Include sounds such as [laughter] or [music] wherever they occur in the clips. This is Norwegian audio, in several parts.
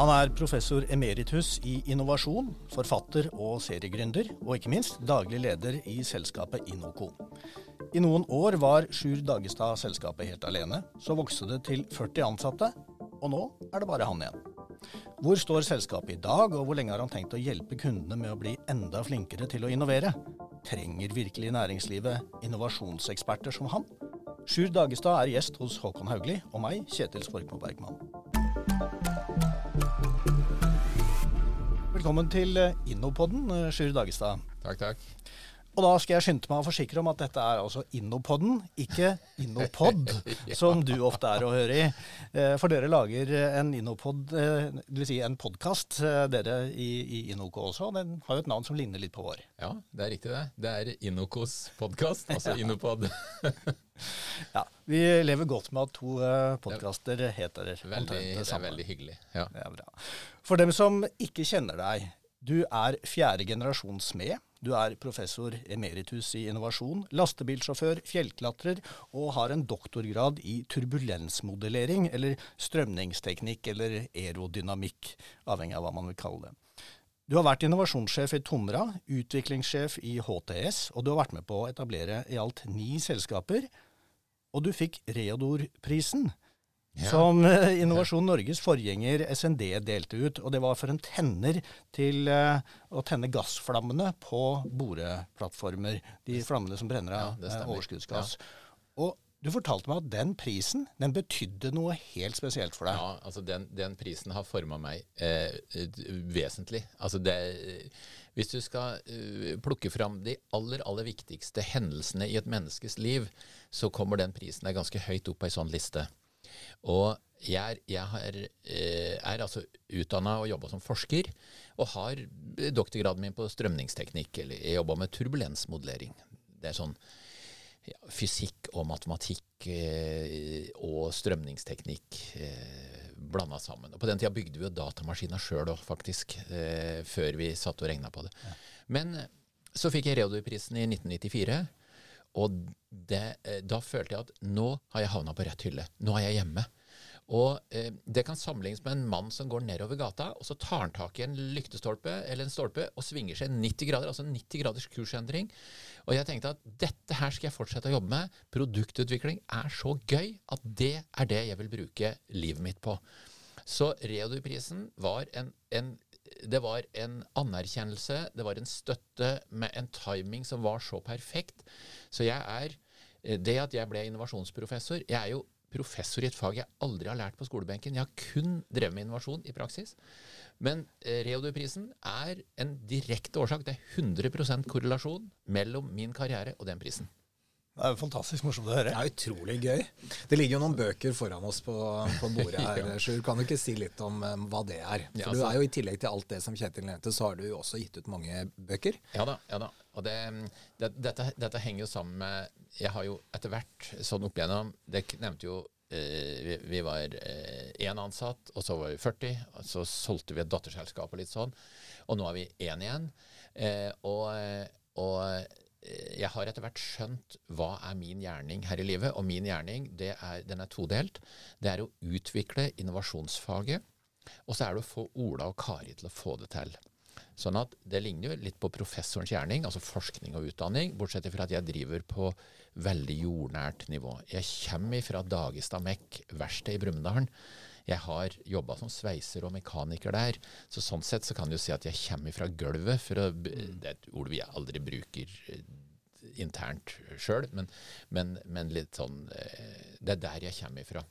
Han er professor emeritus i innovasjon, forfatter og seriegründer, og ikke minst daglig leder i selskapet Inoco. I noen år var Sjur Dagestad selskapet helt alene. Så vokste det til 40 ansatte, og nå er det bare han igjen. Hvor står selskapet i dag, og hvor lenge har han tenkt å hjelpe kundene med å bli enda flinkere til å innovere? Trenger virkelig næringslivet innovasjonseksperter som han? Sjur Dagestad er gjest hos Håkon Haugli og meg, Kjetil Skorkmo Bergman. Velkommen til eh, Innopodden, eh, Sjur Dagestad. Takk, takk. Og da skal jeg skynde meg å forsikre om at dette er altså Innopodden, ikke Innopod, [laughs] ja. som du ofte er å høre i. Eh, for dere lager en Innopod, det vil si en podkast, dere i, i Inoko også. Den har jo et navn som ligner litt på vår. Ja, det er riktig det. Det er Inokos podkast, altså [laughs] Innopod. [laughs] ja, Vi lever godt med at to podkaster heter veldig, det Det er veldig hyggelig. Ja. Det er bra. For dem som ikke kjenner deg, du er fjerde generasjons smed. Du er professor emeritus i innovasjon, lastebilsjåfør, fjellklatrer og har en doktorgrad i turbulensmodellering, eller strømningsteknikk eller aerodynamikk, avhengig av hva man vil kalle det. Du har vært innovasjonssjef i Tomra, utviklingssjef i HTS, og du har vært med på å etablere i alt ni selskaper. Og du fikk Reodor-prisen ja. som eh, Innovasjon Norges forgjenger SND delte ut. Og det var for en tenner til uh, å tenne gassflammene på boreplattformer. De flammene som brenner av ja, overskuddsgass. Ja. Og du fortalte meg at den prisen den betydde noe helt spesielt for deg. Ja, altså den, den prisen har forma meg eh, vesentlig. Altså det, hvis du skal uh, plukke fram de aller, aller viktigste hendelsene i et menneskes liv, så kommer den prisen deg ganske høyt opp på ei sånn liste. Og jeg, er, jeg er, eh, er altså utdanna og jobba som forsker, og har doktorgraden min på strømningsteknikk, eller jeg jobba med turbulensmodellering. Det er sånn ja, fysikk og matematikk eh, og strømningsteknikk eh, blanda sammen. Og På den tida bygde vi jo datamaskiner sjøl òg, faktisk, eh, før vi satt og regna på det. Ja. Men eh, så fikk jeg Reodor-prisen i 1994. Og det, eh, da følte jeg at nå har jeg havna på rett hylle. Nå er jeg hjemme. Og eh, Det kan sammenlignes med en mann som går nedover gata, og så tar han tak i en lyktestolpe eller en stolpe og svinger seg 90 grader, altså 90 graders kursendring. Og jeg tenkte at dette her skal jeg fortsette å jobbe med. Produktutvikling er så gøy at det er det jeg vil bruke livet mitt på. Så Reodor-prisen var en, en det var en anerkjennelse, det var en støtte med en timing som var så perfekt. Så jeg er eh, Det at jeg ble innovasjonsprofessor Jeg er jo professor i et fag jeg aldri har lært på skolebenken. Jeg har kun drevet med innovasjon i praksis. Men eh, Reodor-prisen er en direkte årsak. Det er 100% korrelasjon mellom min karriere og den prisen. Det er jo fantastisk morsomt å høre. Det er utrolig gøy. Det ligger jo noen bøker foran oss på, på bordet her. [laughs] Sjur. Kan du ikke si litt om um, hva det er? For ja, altså, du er jo I tillegg til alt det som Kjetil nevnte, så har du jo også gitt ut mange bøker. Ja da. ja da. Og det, det, dette, dette, henger jo sammen med Jeg har jo etter hvert sånn opp igjennom Det nevnte jo eh, vi, vi, var én eh, ansatt, og så var vi 40. og Så solgte vi et datterselskap og litt sånn. Og nå er vi én igjen. Og, og jeg har etter hvert skjønt hva er min gjerning her i livet. Og min gjerning er, den er todelt. Det er å utvikle innovasjonsfaget, og så er det å få Ola og Kari til å få det til. Sånn at Det ligner jo litt på professorens gjerning, altså forskning og utdanning, bortsett fra at jeg driver på veldig jordnært nivå. Jeg kommer fra Dagestad Mek verkstedet i Brumunddal. Jeg har jobba som sveiser og mekaniker der, så sånn sett så kan du si at jeg kommer fra gulvet. for å, Det er et ord vi aldri bruker eh, internt sjøl, men, men, men, litt sånn eh, Det er der jeg kommer ifra.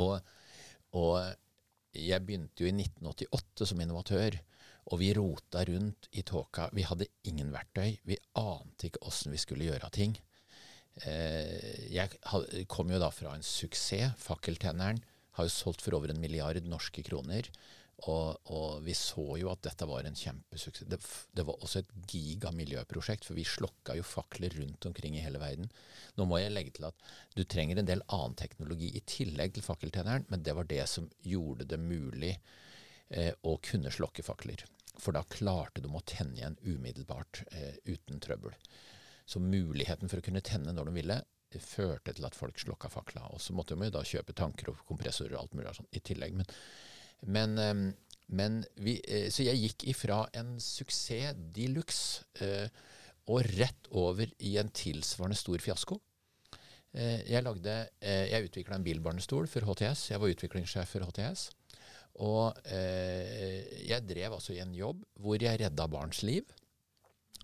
Og, og jeg begynte jo i 1988 som innovatør, og vi rota rundt i tåka. Vi hadde ingen verktøy. Vi ante ikke åssen vi skulle gjøre ting. Eh, jeg kom jo da fra en suksess, Fakkeltenneren har jo solgt for over en milliard norske kroner. Og, og vi så jo at dette var en kjempesuksess. Det, det var også et gigamiljøprosjekt, for vi slokka jo fakler rundt omkring i hele verden. Nå må jeg legge til at du trenger en del annen teknologi i tillegg til fakkeltenneren, men det var det som gjorde det mulig eh, å kunne slokke fakler. For da klarte de å tenne igjen umiddelbart eh, uten trøbbel. Så muligheten for å kunne tenne når de ville, førte til at folk slokka fakla. Og så måtte man jo da kjøpe tanker og kompressorer og alt mulig sånn i tillegg. Men Men, eh, men vi, eh, så jeg gikk ifra en suksess de luxe eh, og rett over i en tilsvarende stor fiasko. Eh, jeg, lagde, jeg utvikla en bilbarnestol for HTS. Jeg var utviklingssjef for HTS. Og jeg drev altså i en jobb hvor jeg redda barns liv.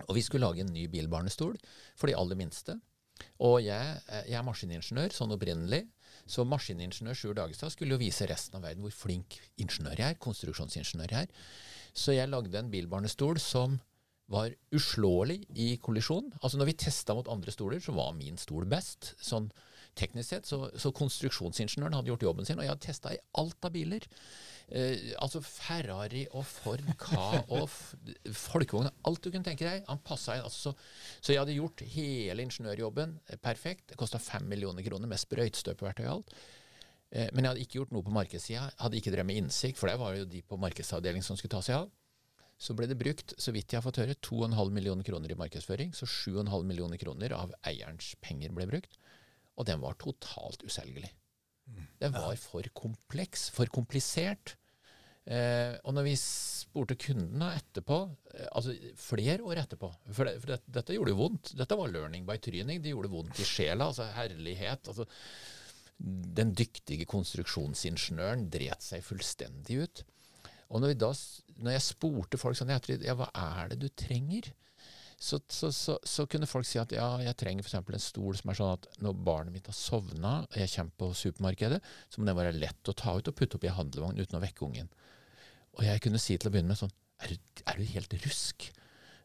Og vi skulle lage en ny bilbarnestol for de aller minste. Og jeg, eh, jeg er maskiningeniør sånn opprinnelig. Så maskiningeniør Sjur Dagestad skulle jo vise resten av verden hvor flink ingeniør jeg er. Konstruksjonsingeniør jeg er. Så jeg lagde en bilbarnestol som var uslåelig i kollisjon. Altså Når vi testa mot andre stoler, så var min stol best. sånn teknisk sett. Så, så konstruksjonsingeniøren hadde gjort jobben sin, og jeg hadde testa i alt av biler. Eh, altså Ferrari og Ford Ka [laughs] og folkevogn, alt du kunne tenke deg. Han passa inn. Altså, så, jeg hadde gjort hele ingeniørjobben eh, perfekt. Det kosta fem millioner kroner med sprøytestøpeverktøy og alt. Eh, men jeg hadde ikke gjort noe på markedssida. Hadde ikke drevet med innsikt, for det var jo de på markedsavdelingen som skulle ta seg av så ble det brukt, så vidt jeg har fått høre, 2,5 millioner kroner i markedsføring. Så 7,5 millioner kroner av eierens penger ble brukt. Og den var totalt uselgelig. Den var for kompleks, for komplisert. Eh, og når vi spurte kundene etterpå, eh, altså flere år etterpå For, det, for det, dette gjorde jo vondt. Dette var learning by tryning. Det gjorde vondt i sjela. altså Herlighet. altså Den dyktige konstruksjonsingeniøren dret seg fullstendig ut. Og når, da, når jeg spurte folk sånn ja, hva er det du trenger? Så, så, så, så, kunne folk si at ja, jeg trenger f.eks. en stol som er sånn at når barnet mitt har sovna, og jeg kommer på supermarkedet, så må den være lett å ta ut og putte opp i handlevogn uten å vekke ungen. Og jeg kunne si til å begynne med sånn Er du, er du helt rusk?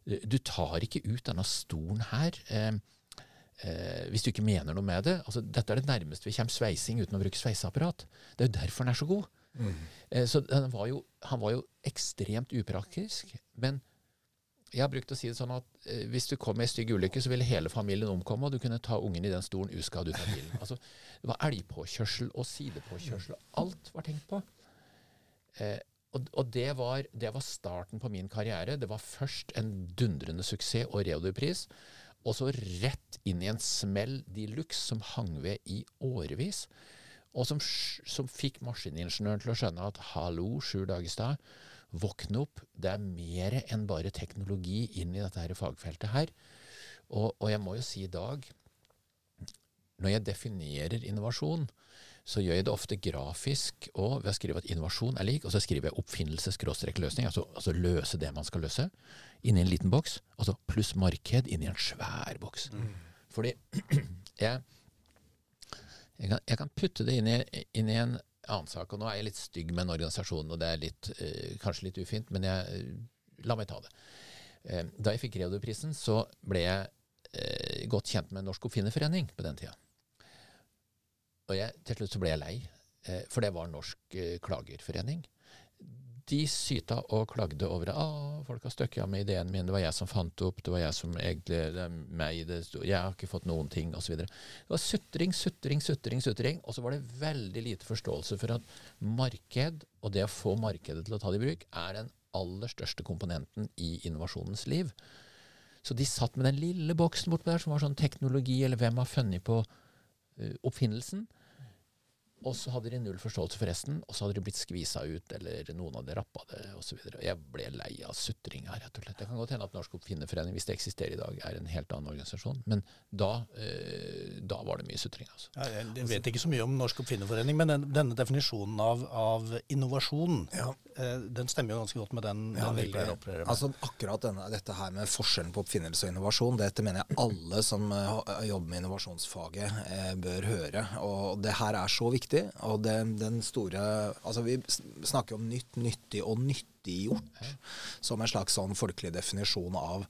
Du tar ikke ut denne stolen her. Eh, eh, hvis du ikke mener noe med det. Altså, dette er det nærmeste vi kommer sveising uten å bruke sveiseapparat. Det er jo derfor den er så god. Mm. Eh, så var jo, han var jo ekstremt upraktisk. Men jeg har brukt å si det sånn at eh, hvis du kom i ei stygg ulykke, så ville hele familien omkomme, og du kunne ta ungen i den stolen uskadd ut av bilen. Altså, det var elgpåkjørsel og sidepåkjørsel, og alt var tenkt på. Eh, og, og det, var, det, var, starten på min karriere. Det var først en dundrende suksess og Reodor-pris, og så rett inn i en smell de luxe som hang ved i årevis og som, som fikk maskiningeniøren til å skjønne at hallo, Sjur Dagestad, våkne opp. Det er mer enn bare teknologi inn i dette her fagfeltet her. Og, og, jeg må jo si i dag, når jeg definerer innovasjon, så gjør jeg det ofte grafisk og ved å skrive at innovasjon er lik, og så skriver jeg oppfinnelse-løsning, altså, altså, løse det man skal løse, inni en liten boks, altså pluss marked inni en svær boks. Mm. Fordi [clears throat] jeg jeg kan, jeg kan putte det inn i, inn i, en annen sak. og Nå er jeg litt stygg med en organisasjon, og det er litt, eh, kanskje litt ufint, men jeg, eh, la meg ta det. Eh, da jeg fikk Reodor-prisen, så ble jeg godt kjent med Norsk Oppfinnerforening på den tida. Og jeg, til slutt så ble jeg lei, for det var Norsk Klagerforening de syta og klagde over det. Ah, 'Folk har støkket av med ideen min. Det var jeg som fant det opp. Det var jeg som egentlig det er meg, det, Jeg har ikke fått noen ting', osv. Det var sutring, sutring, sutring. sutring, Og så var det veldig lite forståelse for at marked, og det å få markedet til å ta det i bruk, er den aller største komponenten i innovasjonens liv. Så de satt med den lille boksen bortpå der som var sånn teknologi, eller hvem har funnet på uh, oppfinnelsen. Og så hadde de null forståelse for resten, og så hadde de blitt skvisa ut, eller noen hadde rappa det, osv. Jeg ble lei av sutringa, rett og slett. Det kan godt hende at Norsk Oppfinnerforening, hvis det eksisterer i dag, er en helt annen organisasjon, men da, eh, da var det mye sutring. Altså. Ja, jeg vet ikke så mye om Norsk Oppfinnerforening, men den, denne definisjonen av, av innovasjon, ja. eh, den stemmer jo ganske godt med den, ja, den dere opererer med. Altså, akkurat denne, dette her med forskjellen på oppfinnelse og innovasjon, dette mener jeg alle som uh, jobber med innovasjonsfaget, uh, bør høre. Og det her er så viktig viktig. Og det, den store Altså, vi snakker om nytt, nyttig og nyttiggjort som en slags sånn folkelig definisjon av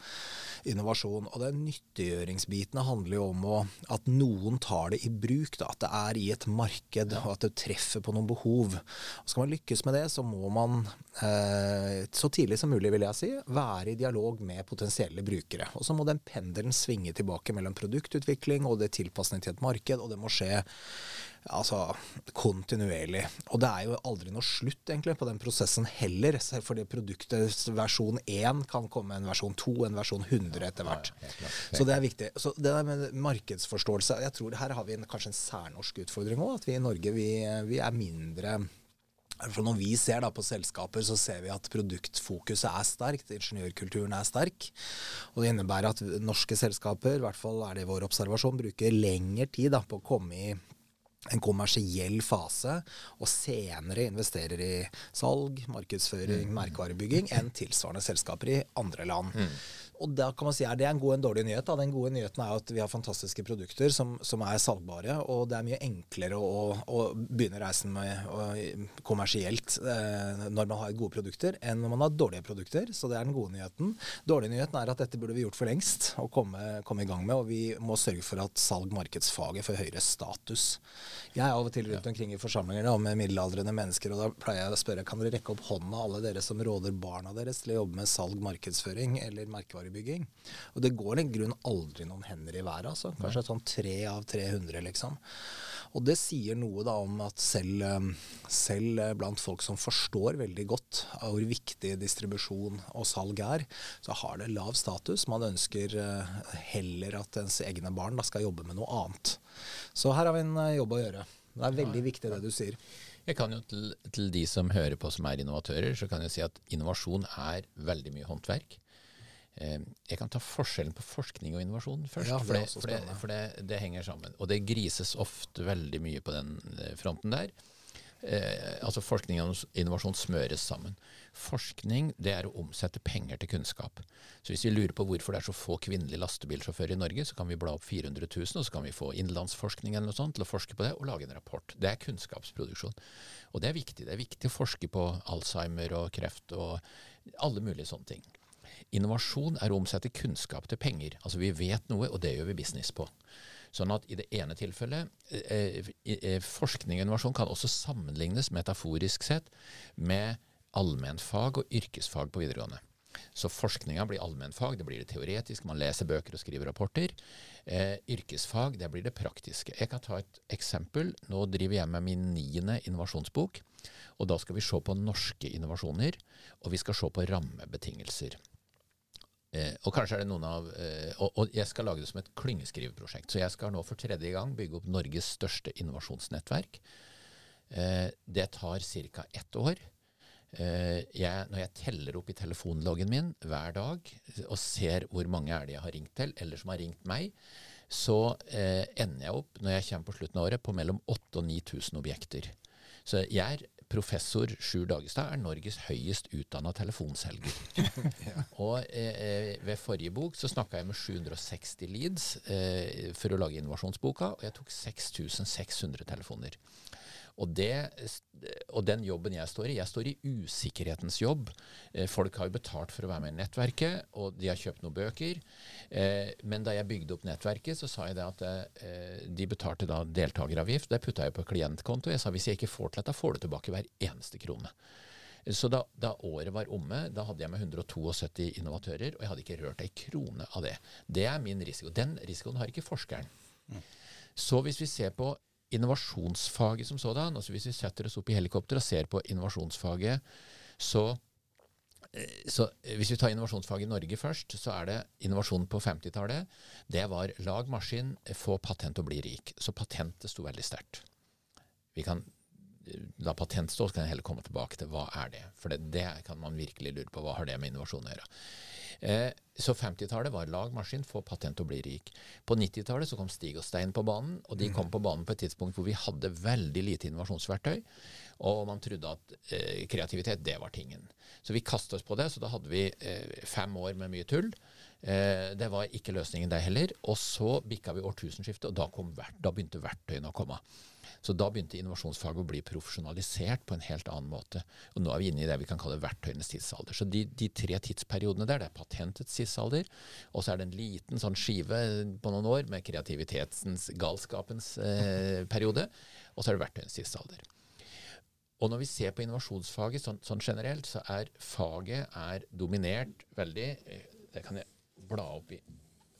innovasjon. Og den nyttiggjøringsbiten handler jo om å, at noen tar det i bruk. Da, at det er i et marked, og at det treffer på noen behov. Og skal man lykkes med det, så må man eh, så tidlig som mulig, vil jeg si, være i dialog med potensielle brukere. Og så må den pendelen svinge tilbake mellom produktutvikling og det tilpasning til et marked, og det må skje altså kontinuerlig. Og det er jo aldri noe slutt egentlig på den prosessen heller. Fordi produktet versjon 1 kan komme en versjon 2, en versjon 100 etter hvert. Så det er viktig. Så det der med markedsforståelse jeg tror Her har vi en, kanskje en særnorsk utfordring òg. At vi i Norge vi, vi er mindre For når vi ser da på selskaper, så ser vi at produktfokuset er sterkt. Ingeniørkulturen er sterk. Og det innebærer at norske selskaper, i hvert fall er det vår observasjon, bruker lengre tid da, på å komme i en kommersiell fase, og senere investerer i salg, markedsføring, mm. merkevarebygging enn tilsvarende selskaper i andre land. Mm. Og da kan man si, er Det en god og en dårlig nyhet. Da. Den gode nyheten er at vi har fantastiske produkter som, som er salgbare, og det er mye enklere å, å begynne reisen med og, kommersielt eh, når man har gode produkter, enn når man har dårlige produkter. Så det er den gode nyheten. Dårlige nyheten er at dette burde vi gjort for lengst og komme, komme i gang med, og vi må sørge for at salg-markedsfaget får høyere status. Jeg er av og til rundt omkring i forsamlinger da, med middelaldrende mennesker, og da pleier jeg å spørre kan dere rekke opp hånda, alle dere som råder barna deres til å jobbe med salg, markedsføring eller merkevarebygging boligbygging. Og det går i grunn aldri noen hender i været. Altså. Kanskje sånn tre av 300, liksom. Og det sier noe da om at selv, um, selv blant folk som forstår veldig godt hvor viktig distribusjon og salg er, så har det lav status. Man ønsker uh, heller at ens egne barn da skal jobbe med noe annet. Så her har vi en jobb å gjøre. Det er veldig viktig det du sier. Jeg kan jo til, til, de som hører på som er innovatører, så kan jeg si at innovasjon er veldig mye håndverk. Eh, jeg kan ta forskjellen på forskning og innovasjon først, ja, for, det, for, det, for det, det, henger sammen. Og det grises ofte veldig mye på den eh, fronten der. Eh, altså Forskning og innovasjon smøres sammen. Forskning det er å omsette penger til kunnskap. Så Hvis vi lurer på hvorfor det er så få kvinnelige lastebilsjåfører i Norge, så kan vi bla opp 400 000, og så kan vi få innenlandsforskning eller noe sånt til å forske på det, og lage en rapport. Det er kunnskapsproduksjon. Og det er viktig. Det er viktig å forske på Alzheimer og kreft og alle mulige sånne ting. Innovasjon er å omsette kunnskap til penger. Altså vi vet noe, og det gjør vi business på. Sånn at i det ene tilfellet eh, eh, Forskning og innovasjon kan også sammenlignes metaforisk sett med allmennfag og yrkesfag på videregående. Så forskninga blir allmennfag, det blir det teoretisk, man leser bøker og skriver rapporter. Eh, yrkesfag, det blir det praktiske. Jeg kan ta et eksempel. Nå driver jeg med min niende innovasjonsbok. Og da skal vi se på norske innovasjoner, og vi skal se på rammebetingelser. Eh, og kanskje er det noen av eh, og, og, jeg skal lage det som et klyngeskriveprosjekt. Så jeg skal nå for tredje gang bygge opp Norges største innovasjonsnettverk. Eh, det tar ca. ett år. Eh, jeg, når jeg teller opp i telefonloggen min hver dag og ser hvor mange er det jeg har ringt til, eller som har ringt meg, så eh, ender jeg opp, når jeg kommer på slutten av året, på mellom 8000 og 9000 objekter. Så jeg er professor Sjur Dagestad er Norges høyest utdanna telefonselger. [laughs] ja. Og eh, eh, ved forrige bok så snakka jeg med 760 leads eh, for å lage innovasjonsboka, og jeg tok 6600 telefoner. Og, det, og, den jobben jeg står i, jeg står i usikkerhetens jobb. Eh, folk har jo betalt for å være med i nettverket, og de har kjøpt noen bøker. Eh, men da jeg bygde opp nettverket, så sa jeg det at eh, de betalte da deltakeravgift. Det putta jeg på klientkonto. Jeg sa hvis jeg ikke får til dette, får du tilbake hver eneste krone. Så da, da, året var omme, da hadde jeg med 172 innovatører, og jeg hadde ikke rørt ei krone av det. Det er min risiko. Den risikoen har ikke forskeren. Mm. Så hvis vi ser på innovasjonsfaget som sådan, altså hvis vi setter oss opp i helikopter og ser på innovasjonsfaget, så, eh, så hvis vi tar innovasjonsfaget i Norge først, så er det innovasjonen på 50-tallet. Det var lag maskin, få patent og bli rik. Så patentet sto veldig sterkt. Vi kan la patent stå, så kan jeg heller komme tilbake til hva er det. For det, det kan man virkelig lure på. Hva har det med innovasjon å gjøre? Eh, så 50-tallet var lag maskin, få patent og bli rik. På 90-tallet så kom Stig og Stein på banen, og de kom på banen på et tidspunkt hvor vi hadde veldig lite innovasjonsverktøy, og man trodde at eh, kreativitet, det var tingen. Så vi kastet oss på det, så da hadde vi eh, fem år med mye tull. Eh, det var ikke løsningen der heller. Og så bikka vi årtusenskiftet, og da, kom, da begynte verktøyene å komme. Så da begynte innovasjonsfaget å bli profesjonalisert på en helt annen måte. Og nå er vi inne i det vi kan kalle verktøyenes tidsalder. Så de, de tre tidsperiodene der, det er patentets tidsalder, og så er det en liten sånn skive på noen år med kreativitetens, galskapens eh, periode, og så er det verktøyenes tidsalder. Og når vi ser på innovasjonsfaget sånn, sånn generelt, så er faget er dominert veldig eh, Det kan jeg bla opp i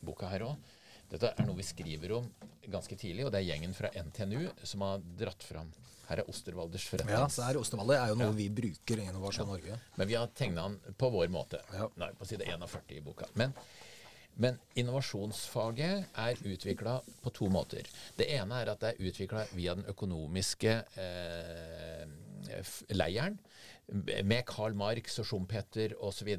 boka her òg. Dette er noe vi skriver om ganske tidlig, og det er gjengen fra NTNU som har dratt fram. Her er Ostervalders forretning. Ja, så her Ostervalder er jo noe ja. vi bruker i Innovasjon ja. Norge. Men vi har tegna den på vår måte. Ja. Nei, på side 41 i boka. Men, men innovasjonsfaget er utvikla på to måter. Det ene er at det er utvikla via den økonomiske eh, leiren med Karl Marx og Schumpeter osv.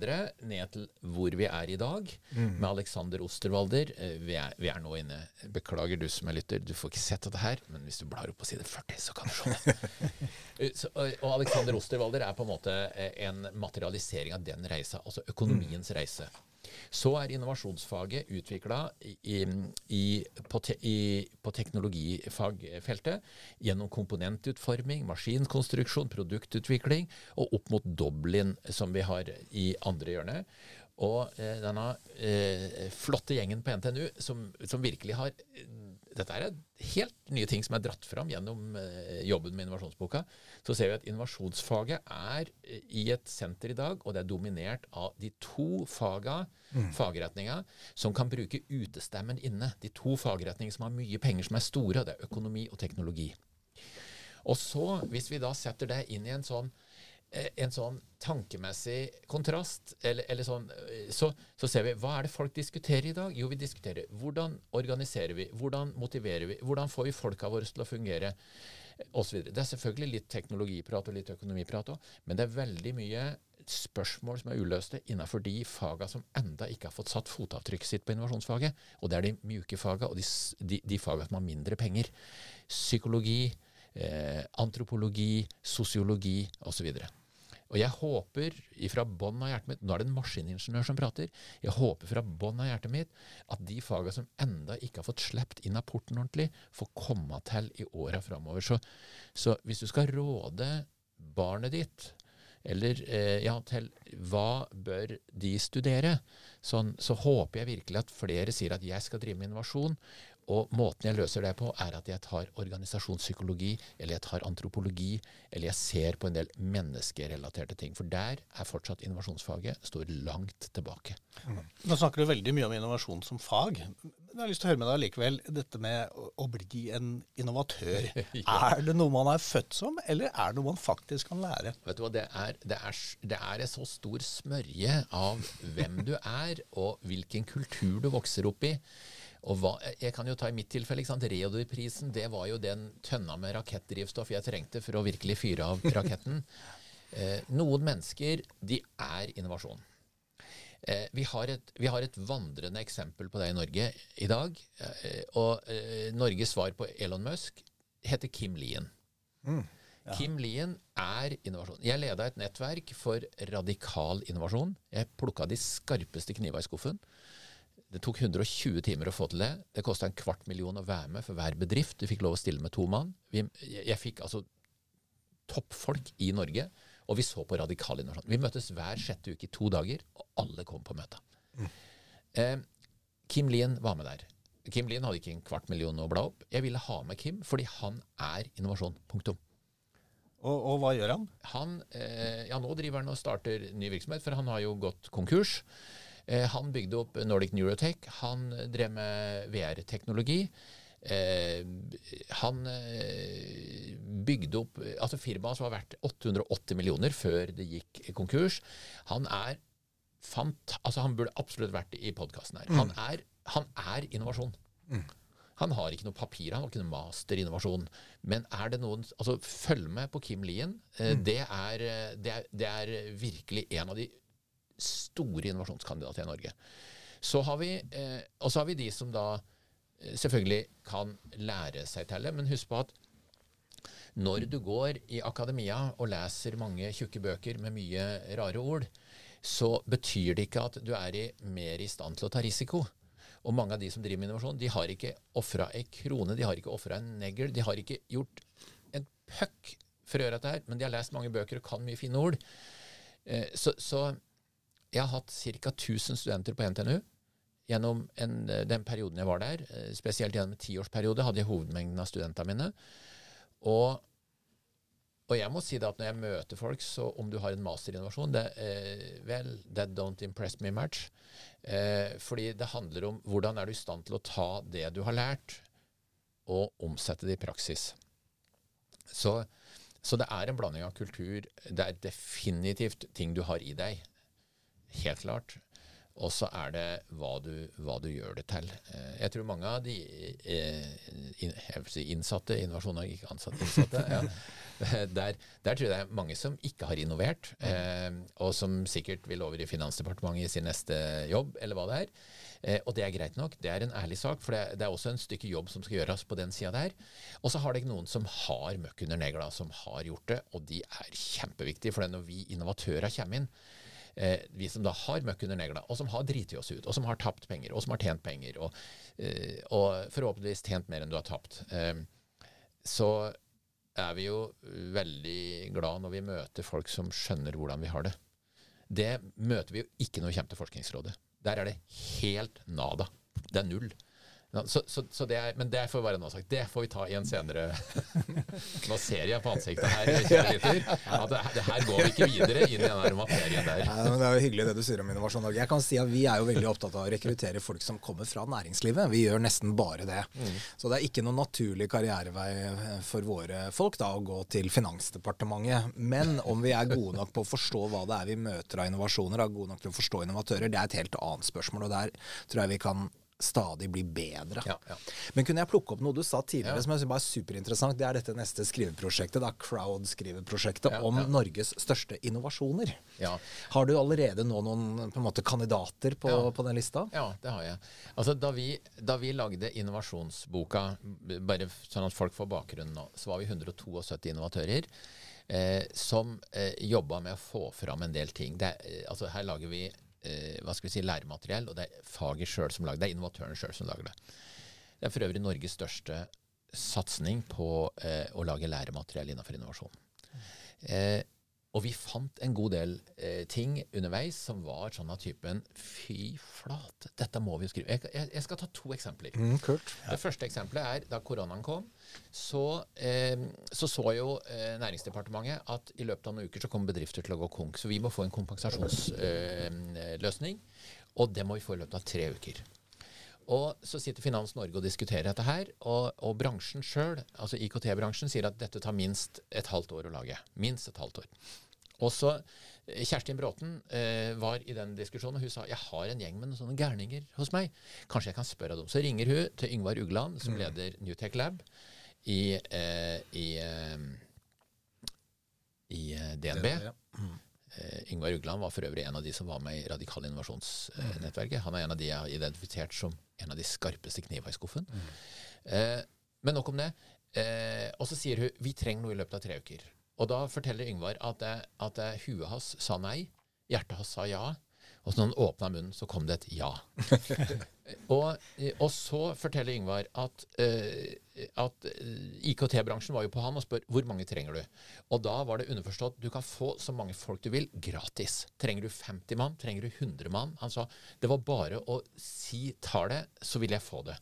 ned til hvor vi er i dag, mm. med Alexander Osterwalder. Eh, vi er, vi er, nå inne Beklager du som er lytter, du får ikke sett dette her, men hvis du blar opp på side 40, så kan du se det. [laughs] Eh, så, og Alexander Osterwalder er på en måte eh, en materialisering av den reisa, altså økonomiens reise. Så er innovasjonsfaget utvikla på, te, på, teknologifagfeltet gjennom komponentutforming, maskinkonstruksjon, produktutvikling og opp mot Dublin, som vi har i andre hjørne. Og eh, denne eh, flotte gjengen på NTNU som, som virkelig har dette er helt nye ting som er dratt fram gjennom eh, jobben med innovasjonsboka. Så ser vi at innovasjonsfaget er eh, i et senter i dag, og det er dominert av de to faga, mm. fagretninga, som kan bruke utestemmen inne. De to fagretningene som har mye penger, som er store, og det er økonomi og teknologi. Og så, hvis vi da setter det inn i en sånn en sånn tankemessig kontrast, eller, eller sånn, eh, så, så, ser vi hva er det folk diskuterer i dag? Jo, vi diskuterer hvordan organiserer vi, hvordan motiverer vi, hvordan får vi folka våre til å fungere, osv. Det er selvfølgelig litt teknologiprat og litt økonomiprat òg, men det er veldig mye spørsmål som er uløste innenfor de faga som enda ikke har fått satt fotavtrykket sitt på innovasjonsfaget. Og det er de mjuke faga og de, de, de faga som har mindre penger. Psykologi, eh, antropologi, sosiologi osv. Og jeg håper fra bånn av hjertet mitt Nå er det en maskiningeniør som prater. Jeg håper fra bånn av hjertet mitt at de faga som enda ikke har fått sluppet inn av porten ordentlig, får komme til i åra framover. Så, så, hvis du skal råde barnet ditt eller eh, ja, til hva bør de studere, sånn, så håper jeg virkelig at flere sier at jeg skal drive med innovasjon. Og måten jeg løser det på, er at jeg tar organisasjonspsykologi, eller jeg tar antropologi, eller jeg ser på en del menneskerelaterte ting. For der er fortsatt innovasjonsfaget står langt tilbake. Mm. Nå snakker du veldig mye om innovasjon som fag. Men jeg har lyst til å høre med deg likevel dette med å bli en innovatør. [laughs] ja. Er det noe man er født som, eller er det noe man faktisk kan lære? Vet du hva, det er, det er, det er en så stor smørje av hvem du er, og hvilken kultur du vokser opp i. Og hva, jeg kan jo ta i mitt tilfelle, ikke Reodor-prisen det var jo den tønna med rakettdrivstoff jeg trengte for å virkelig fyre av raketten. [laughs] eh, noen mennesker de er innovasjon. Eh, vi, har et, vi, har et, vandrende eksempel på det i Norge i dag. Eh, og eh, Norges svar på Elon Musk heter Kim Lien. Mm, ja. Kim Lien er innovasjon. Jeg leda et nettverk for radikal innovasjon. Jeg plukka de skarpeste kniva i skuffen. Det tok 120 timer å få til det. Det kosta en kvart million å være med for hver bedrift. Du fikk lov å stille med to mann. Vi, jeg fikk altså toppfolk i Norge, og vi så på radikal innovasjon. Vi møttes hver sjette uke i to dager, og alle kom på møtet. Mm. Eh, Kim Lien var med der. Kim Lien hadde ikke en kvart million å bla opp. Jeg ville ha med Kim fordi han er innovasjon. Punktum. Og, og hva gjør han? Han, eh, ja Nå driver han og starter ny virksomhet, for han har jo gått konkurs. Eh, han bygde opp Nordic Neurotech. Han drev med VR-teknologi. Eh, han eh, bygde opp altså Firmaet som var verdt 880 millioner før det gikk konkurs. Han er fant, altså Han burde absolutt vært i podkasten her. Mm. Han, er, han, er, innovasjon. Mm. Han har ikke noe papir, han har ikke noe master i innovasjon. Men er det noen altså Følg med på Kim Lien. Mm. Det, er, det, er, det, er, virkelig en av de store innovasjonskandidater i Norge. Så har vi, eh, og så har vi de som da eh, selvfølgelig kan lære seg til det. Men husk på at når du går i akademia og leser mange tjukke bøker med mye rare ord, så betyr det ikke at du er i, mer i stand til å ta risiko. Og mange av de som driver med innovasjon, de har ikke ofra ei krone, de har ikke ofra en negl, de har ikke gjort en puck for å gjøre dette her, men de har lest mange bøker og kan mye fine ord. Eh, så, så jeg har hatt ca. 1000 studenter på NTNU gjennom en, eh, den perioden jeg var der. Eh, spesielt gjennom en tiårsperiode hadde jeg hovedmengden av studentene mine. Og, og, jeg må si det at når jeg møter folk, så om du har en masterinnovasjon det, eh, Vel, that don't impress me much. Eh, fordi det handler om hvordan er du i stand til å ta det du har lært, og omsette det i praksis. Så, så det er en blanding av kultur. Det er definitivt ting du har i deg helt klart. Og så er det hva du, hva du, gjør det til. Eh, jeg tror mange av de eh, si innsatte Innovasjon Norge, ikke ansatte, innsatte. [laughs] ja. Der, der, tror jeg det er mange som ikke har innovert, eh, og som sikkert vil over i Finansdepartementet i sin neste jobb, eller hva det er. Og det er greit nok, det er en ærlig sak, for det, det er også en stykke jobb som skal gjøres på den sida der. Og så har det ikke noen som har møkk under negla, som har gjort det, og de er kjempeviktige. For når vi innovatører kommer inn, eh, vi som da har møkk under neglene, og som har driti oss ut, og som har tapt penger, og som har tjent penger, og, eh, og forhåpentligvis tjent mer enn du har tapt, eh, så er vi jo veldig glad når vi møter folk som skjønner hvordan vi har det. Det møter vi jo ikke når vi kommer til Forskningsrådet. Der er det helt nada. Det er null. Så, så, så det er, men det får være noe sagt. Det får vi ta i en senere [laughs] Nå ser jeg på ansiktet her, [laughs] at det, det, her går vi ikke videre inn i den materien der. Nei, det er jo hyggelig det du sier om Innovasjon Norge. Jeg kan si at Vi er jo veldig opptatt av å rekruttere folk som kommer fra næringslivet. Vi gjør nesten bare det. Mm. Så det er ikke noen naturlig karrierevei for våre folk da, å gå til Finansdepartementet. Men om vi er gode nok på å forstå hva det er vi møter av innovasjoner, er gode nok til å forstå innovatører, det er et helt annet spørsmål. og Der tror jeg vi kan stadig blir bedre. Ja, ja. Men kunne jeg plukke opp noe du sa tidligere ja. som jeg synes var superinteressant? Det er dette neste skriveprosjektet, da, Crowd-skriveprosjektet, om Norges største innovasjoner. Har du allerede nå noen på måte, kandidater på, på, den lista? Ja, det har jeg. Altså, da, vi, da vi lagde innovasjonsboka, bare sånn at folk får bakgrunnen nå, så var vi 172 innovatører. Eh, som eh, jobba med å få fram en del ting. Det, eh, altså, her lager vi eh, hva skal vi si, læremateriell, og det er faget sjøl som lager det. Det er innovatøren sjøl som lager det. Det er for øvrig Norges største satsing på eh, å lage læremateriell innenfor innovasjon. Eh, og vi fant en god del eh, ting underveis som var sånn av typen Fy flate, dette må vi jo skrive. Jeg, jeg, jeg skal ta to eksempler. Mm, det første eksempelet er da koronaen kom. Så eh, så, så, jo eh, Næringsdepartementet at i løpet av noen uker så kommer bedrifter til å gå konk. Så vi må få en kompensasjonsløsning. og det må vi få i løpet av tre uker. Og så sitter Finans Norge og diskuterer dette her, og, og bransjen sjøl, altså IKT-bransjen, sier at dette tar minst et halvt år å lage. Minst et halvt år. Og så eh, Kjerstin Bråten eh, var i den diskusjonen, og hun sa jeg har en gjeng med noen sånne gærninger hos meg. Kanskje jeg kan spørre dem. Så ringer hun til Yngvar Ugland, som mm. leder Newtech Lab i, eh, i, eh, i eh, DNB. DNB ja. mm. Uh, Yngvar Ugland var for øvrig en av de som var med i Radikal innovasjonsnettverket. Han er en av de jeg har identifisert som en av de skarpeste kniva i skuffen. Mm. Men nok om det. Og så sier hun vi trenger noe i løpet av tre uker. Og da forteller Yngvar at, at huet hans sa nei, hjertet hans sa ja, og så når han åpna munnen, så kom det et ja. [laughs] og, og, så forteller Yngvar at, uh, at eh, IKT-bransjen var jo på han og spør hvor mange trenger du. Og da var det underforstått du kan få så mange folk du vil gratis. Trenger du 50 mann? Trenger du 100 mann? Han sa det var bare å si tallet, så vil jeg få det.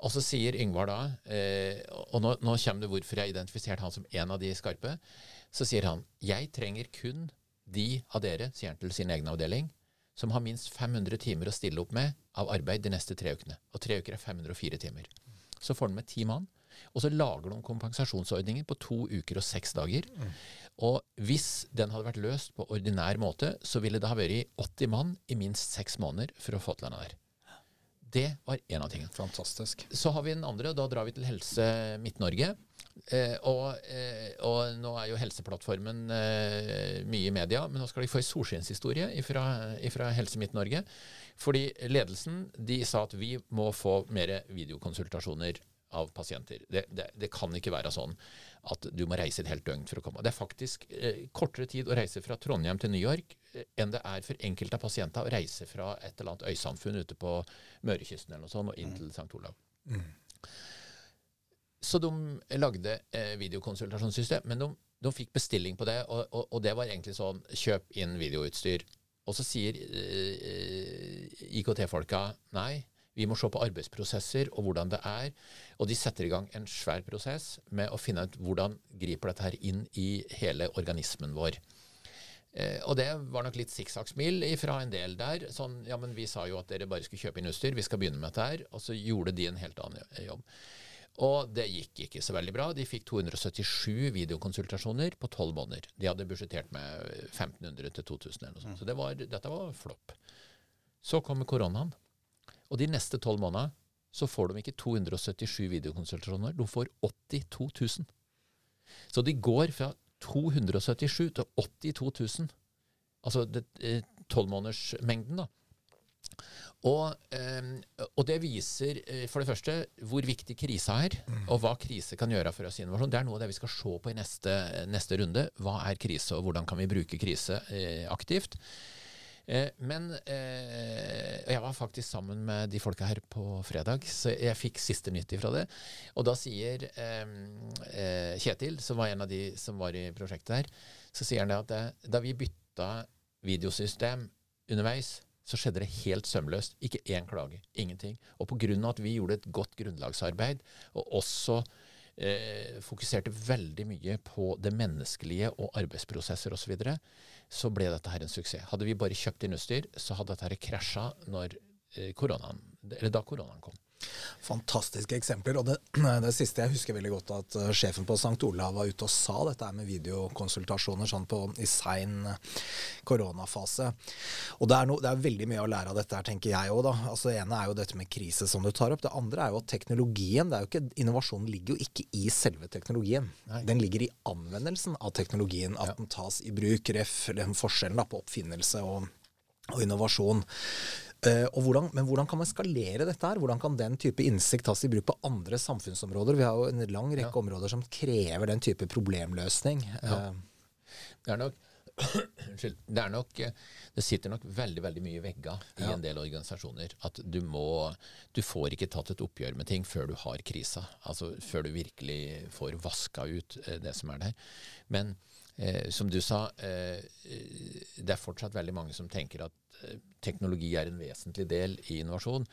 Og så sier Yngvar da, eh, og nå, nå kommer det hvorfor jeg identifiserte han som en av de skarpe, så sier han jeg trenger kun de av dere, sier han til sin egen avdeling, som har minst 500 timer å stille opp med av arbeid de neste tre ukene. Og tre uker er 504 timer. Så får han med ti mann. Og så lager de kompensasjonsordninger på to uker og seks dager. Mm. Og hvis den hadde vært løst på ordinær måte, så ville det ha vært 80 mann i minst seks måneder for å få til denne der. Det var én av tingene. Fantastisk. Så har vi den andre, og da drar vi til Helse Midt-Norge. Eh, og, eh, og, nå er jo Helseplattformen eh, mye i media, men nå skal de få en solskinnshistorie fra Helse Midt-Norge. Fordi ledelsen de sa at vi må få mer videokonsultasjoner av pasienter. Det, det, det, kan ikke være sånn at du må reise et helt døgn for å komme. Det er faktisk eh, kortere tid å reise fra Trondheim til New York eh, enn det er for enkelte av pasienter å reise fra et eller annet øysamfunn ute på Mørekysten eller noe sånt, og inn til St. Olav. Mm. Så de lagde eh, videokonsultasjonssystem, men de, de, fikk bestilling på det, og, og, og, det var egentlig sånn kjøp inn videoutstyr. Og så sier eh, IKT-folka nei, vi må se på arbeidsprosesser og hvordan det er. Og de setter i gang en svær prosess med å finne ut hvordan griper dette her inn i hele organismen vår. Eh, og det var nok litt sikksakksmil fra en del der. Sånn, ja, men vi sa jo at dere bare skulle kjøpe inn utstyr, vi skal begynne med dette her. Og så gjorde de en helt annen jobb. Og det gikk ikke så veldig bra. De fikk 277 videokonsultasjoner på 12 måneder. De hadde budsjettert med 1500 til 2000 eller noe sånt. Så det var, dette var flopp. Så kommer koronaen. Og de neste tolv månedene så får de ikke 277 videokonsultasjoner, de får 82 000. Så de går fra 277 til 82 000. Altså tolvmånedersmengden, da. Og, og, det viser for det første hvor viktig krisa er, og hva krise kan gjøre for oss i innovasjon. Det er noe av det vi skal se på i neste, neste runde. Hva er krise, og hvordan kan vi bruke krise aktivt? Eh, men eh, jeg var faktisk sammen med de folka her på fredag, så jeg fikk siste nytt ifra det. Og da sier eh, Kjetil, som var en av de som var i prosjektet her, så sier han det at da vi bytta videosystem underveis, så skjedde det helt sømløst. Ikke én klage. Ingenting. Og pga. at vi gjorde et godt grunnlagsarbeid, og også fokuserte veldig mye på det menneskelige og arbeidsprosesser osv., så, videre, så ble dette her en suksess. Hadde vi bare kjøpt inn utstyr, så hadde dette her krasja når eh, da koronaen kom. Fantastiske eksempler. Og det, [clears throat] det, siste jeg husker veldig godt at uh, sjefen på St. Olav var ute og sa dette med videokonsultasjoner sånn på, i sein uh, koronafase. Og det er, no, det er, veldig mye å lære av dette her, tenker jeg òg. Altså, det ene er jo dette med krise som du tar opp. Det andre er jo at teknologien det er jo ikke, Innovasjonen ligger jo ikke i selve teknologien. Nei. Den ligger i anvendelsen av teknologien. At ja. den tas i bruk. Ref. forskjellen da, på oppfinnelse og, og innovasjon. Uh, hvordan, men hvordan kan man skalere dette? her? Hvordan kan den type innsikt tas i bruk på andre samfunnsområder? Vi har jo en lang rekke ja. områder som krever den type problemløsning. Ja. Uh, det er nok [clears throat] Unnskyld. Det, er nok, eh, det sitter nok veldig veldig mye i vegga i ja. en del organisasjoner. At du må Du får ikke tatt et oppgjør med ting før du har krisa. Altså før du virkelig får vaska ut det som er der. Men eh, som du sa, eh, det er fortsatt veldig mange som tenker at Eh, teknologi er en vesentlig del i innovasjon.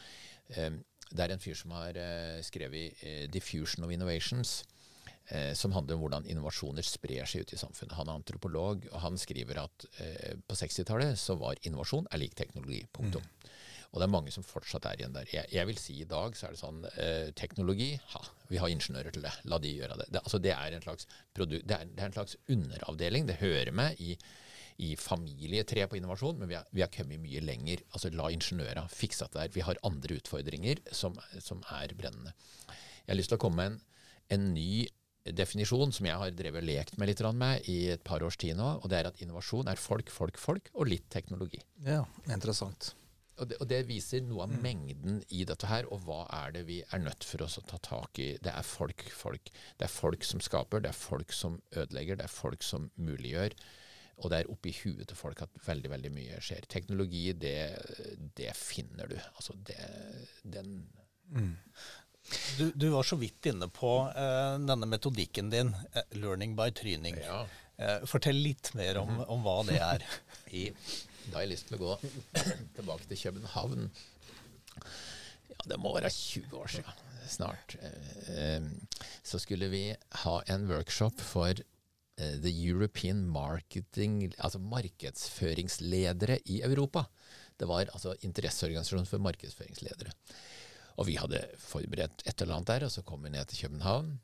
Eh, det er en fyr som har eh, skrevet 'Diffusion of Innovations', som handler om hvordan innovasjoner sprer seg ut i samfunnet. Han er antropolog, og han skriver at på 60-tallet så var innovasjon er lik teknologi. Punktum. Mm. Og det er mange som fortsatt er igjen der. Jeg, jeg vil si i dag så er det sånn eh, Teknologi, ha, vi har ingeniører til det. La de gjøre det. Det, altså, det, er, en slags det er, det er en slags underavdeling. Det hører med i i familietre på innovasjon, men vi har kommet mye lenger. Altså La ingeniørene fikse det der. Vi har andre utfordringer som, som, er brennende. Jeg har lyst til å komme med en, en ny definisjon som jeg har drevet og lekt med litt med i et par års tid nå. og Det er at innovasjon er folk, folk, folk og litt teknologi. Ja, interessant. Og det, og det, viser noe av mm. mengden i dette her, og hva er det vi er nødt for oss å ta tak i. Det er folk, folk. Det er folk som skaper, det er folk som ødelegger, det er folk som muliggjør. Og det er oppi huet til folk at veldig veldig mye skjer. Teknologi, det, det finner du. Altså, det, den mm. du, du, var så vidt inne på uh, denne metodikken din, uh, 'learning by tryning'. Ja. Uh, fortell litt mer om, om hva det er. [laughs] I, da har jeg lyst til å gå tilbake til København. Ja, det må være 20 år siden snart. Så skulle vi ha en workshop for Eh, the European Marketing, altså markedsføringsledere i Europa. Det var altså interesseorganisasjonen for markedsføringsledere. Og vi hadde forberedt et eller annet der, og så kom vi ned til København.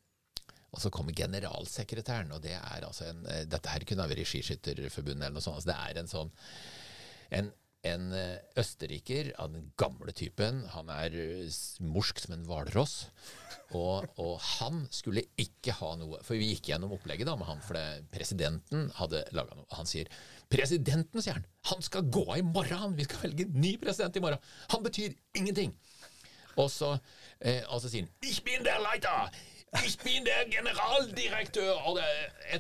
Og så kommer generalsekretæren, og det er altså en eh, Dette her kunne ha vært Skiskytterforbundet eller noe sånt. Altså det er en sånn en, en eh, østerriker av den gamle typen. Han er morsk som en hvalross. Og, og, han skulle ikke ha noe For vi gikk gjennom opplegget da med han, for presidenten hadde laga noe. Han sier Presidenten, sier han, han skal gå av i morgen! Vi skal velge ny president i morgen! Han betyr ingenting! Og så, eh, og så sier han Ich bin der Leiter! Ich bin der generaldirektør og, det,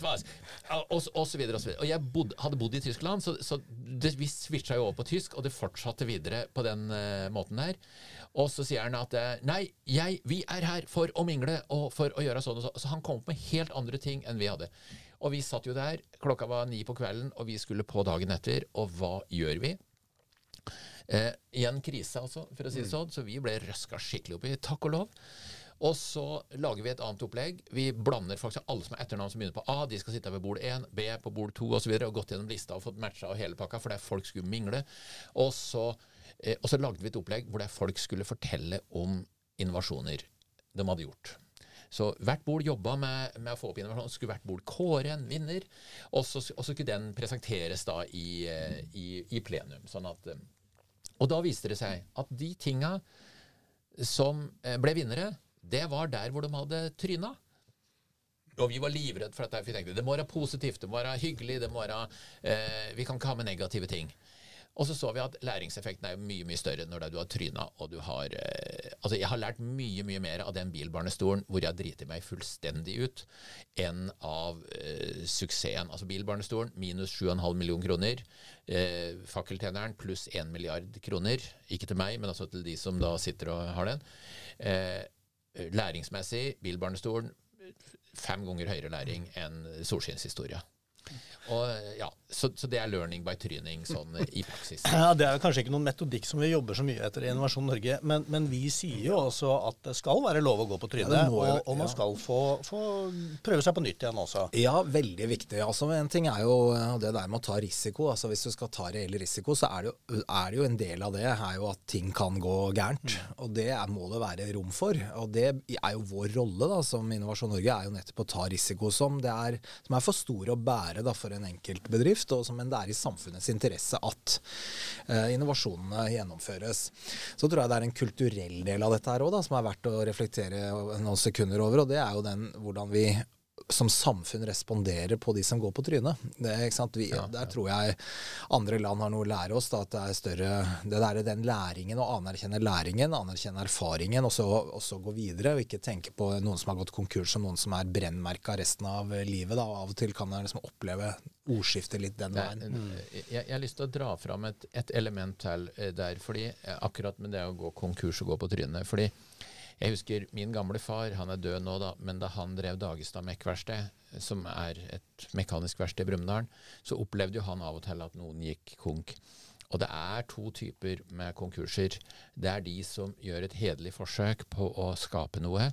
og, og så videre og så videre. Og jeg bod, hadde bodd i Tyskland, så, så det, vi switcha jo over på tysk, og det fortsatte videre på den uh, måten der. Og så sier han at eh, nei, jeg, vi er her for å mingle og for å gjøre sånn og sånn. Så han kom opp med helt andre ting enn vi hadde. Og vi satt jo der, klokka var ni på kvelden, og vi skulle på dagen etter. Og hva gjør vi? Eh, igjen krise, altså, for å si det mm. sånn. Så vi ble røska skikkelig opp i, takk og lov. Og så lager vi et annet opplegg. Vi blander faktisk alle som har etternavn som begynner på A, de skal sitte ved bord 1, B på bord 2 osv. Og, og gått gjennom lista og fått matcha og hele pakka, for det er folk skulle mingle. Og så Eh, og så lagde vi et opplegg hvor folk skulle fortelle om innovasjoner de hadde gjort. Så hvert bord jobba med, med, å få opp innovasjon. Skulle hvert bord kåre en vinner, og så skulle den presenteres da i, eh, i, i plenum. Sånn at, eh, Og da viste det seg at de tinga som eh, ble vinnere, det var der hvor de hadde tryna. Og vi var livredde for dette. Vi tenkte det må være positivt, det må være hyggelig, det må være, eh, vi kan ikke ha med negative ting. Og så så vi at læringseffekten er mye mye større når du har tryna og du har eh, Altså, jeg har lært mye mye mer av den bilbarnestolen hvor jeg driter meg fullstendig ut, enn av eh, suksessen. Altså bilbarnestolen minus 7,5 millioner kroner. Eh, fakkeltjeneren pluss 1 milliard kroner. Ikke til meg, men altså til de som da sitter og har den. Eh, læringsmessig, bilbarnestolen fem ganger høyere læring enn solskinnshistoria. Og, ja, så, så, det er learning by tryning sånn i praksis. [laughs] Ja, Det er kanskje ikke noen metodikk som vi jobber så mye etter i Innovasjon Norge, men, men vi sier jo også at det skal være lov å gå på trynet, ja, og, og, man skal få, få, prøve seg på nytt igjen også. Ja, veldig viktig. Altså, En ting er jo det der med å ta risiko. Altså, Hvis du skal ta reell risiko, så er det, jo, er det jo en del av det er jo at ting kan gå gærent. Mm. Og det er, må det være rom for. Og det er jo vår rolle da, som Innovasjon Norge, er jo nettopp å ta risiko som, det er, som er for store å bære da, for en enkeltbedrift, og som, det er i samfunnets interesse at uh, innovasjonene gjennomføres. Så tror jeg det er en kulturell del av dette her òg, som er verdt å reflektere noen sekunder over. og det er jo den hvordan vi som samfunn responderer på de som går på trynet. Det, Vi, ja, der tror jeg andre land har noe å lære oss. Da, at det er større Det der er den læringen, å anerkjenne læringen, anerkjenne erfaringen, og så, og så, gå videre. Og ikke tenke på noen som har gått konkurs som noen som er brennmerka resten av livet. Da. Av og til kan man liksom oppleve ordskiftet litt den veien. Mm. Jeg, jeg, har lyst til å dra fram et, et element til eh, der, fordi eh, akkurat med det å gå konkurs og gå på trynet. fordi jeg husker min gamle far, han er død nå, da, men da han drev Dagestad Mekkverksted, som er et mekanisk verksted i Brumunddal, så opplevde jo han av og til at noen gikk konk. Og det er to typer med konkurser. Det er de som gjør et hederlig forsøk på å skape noe,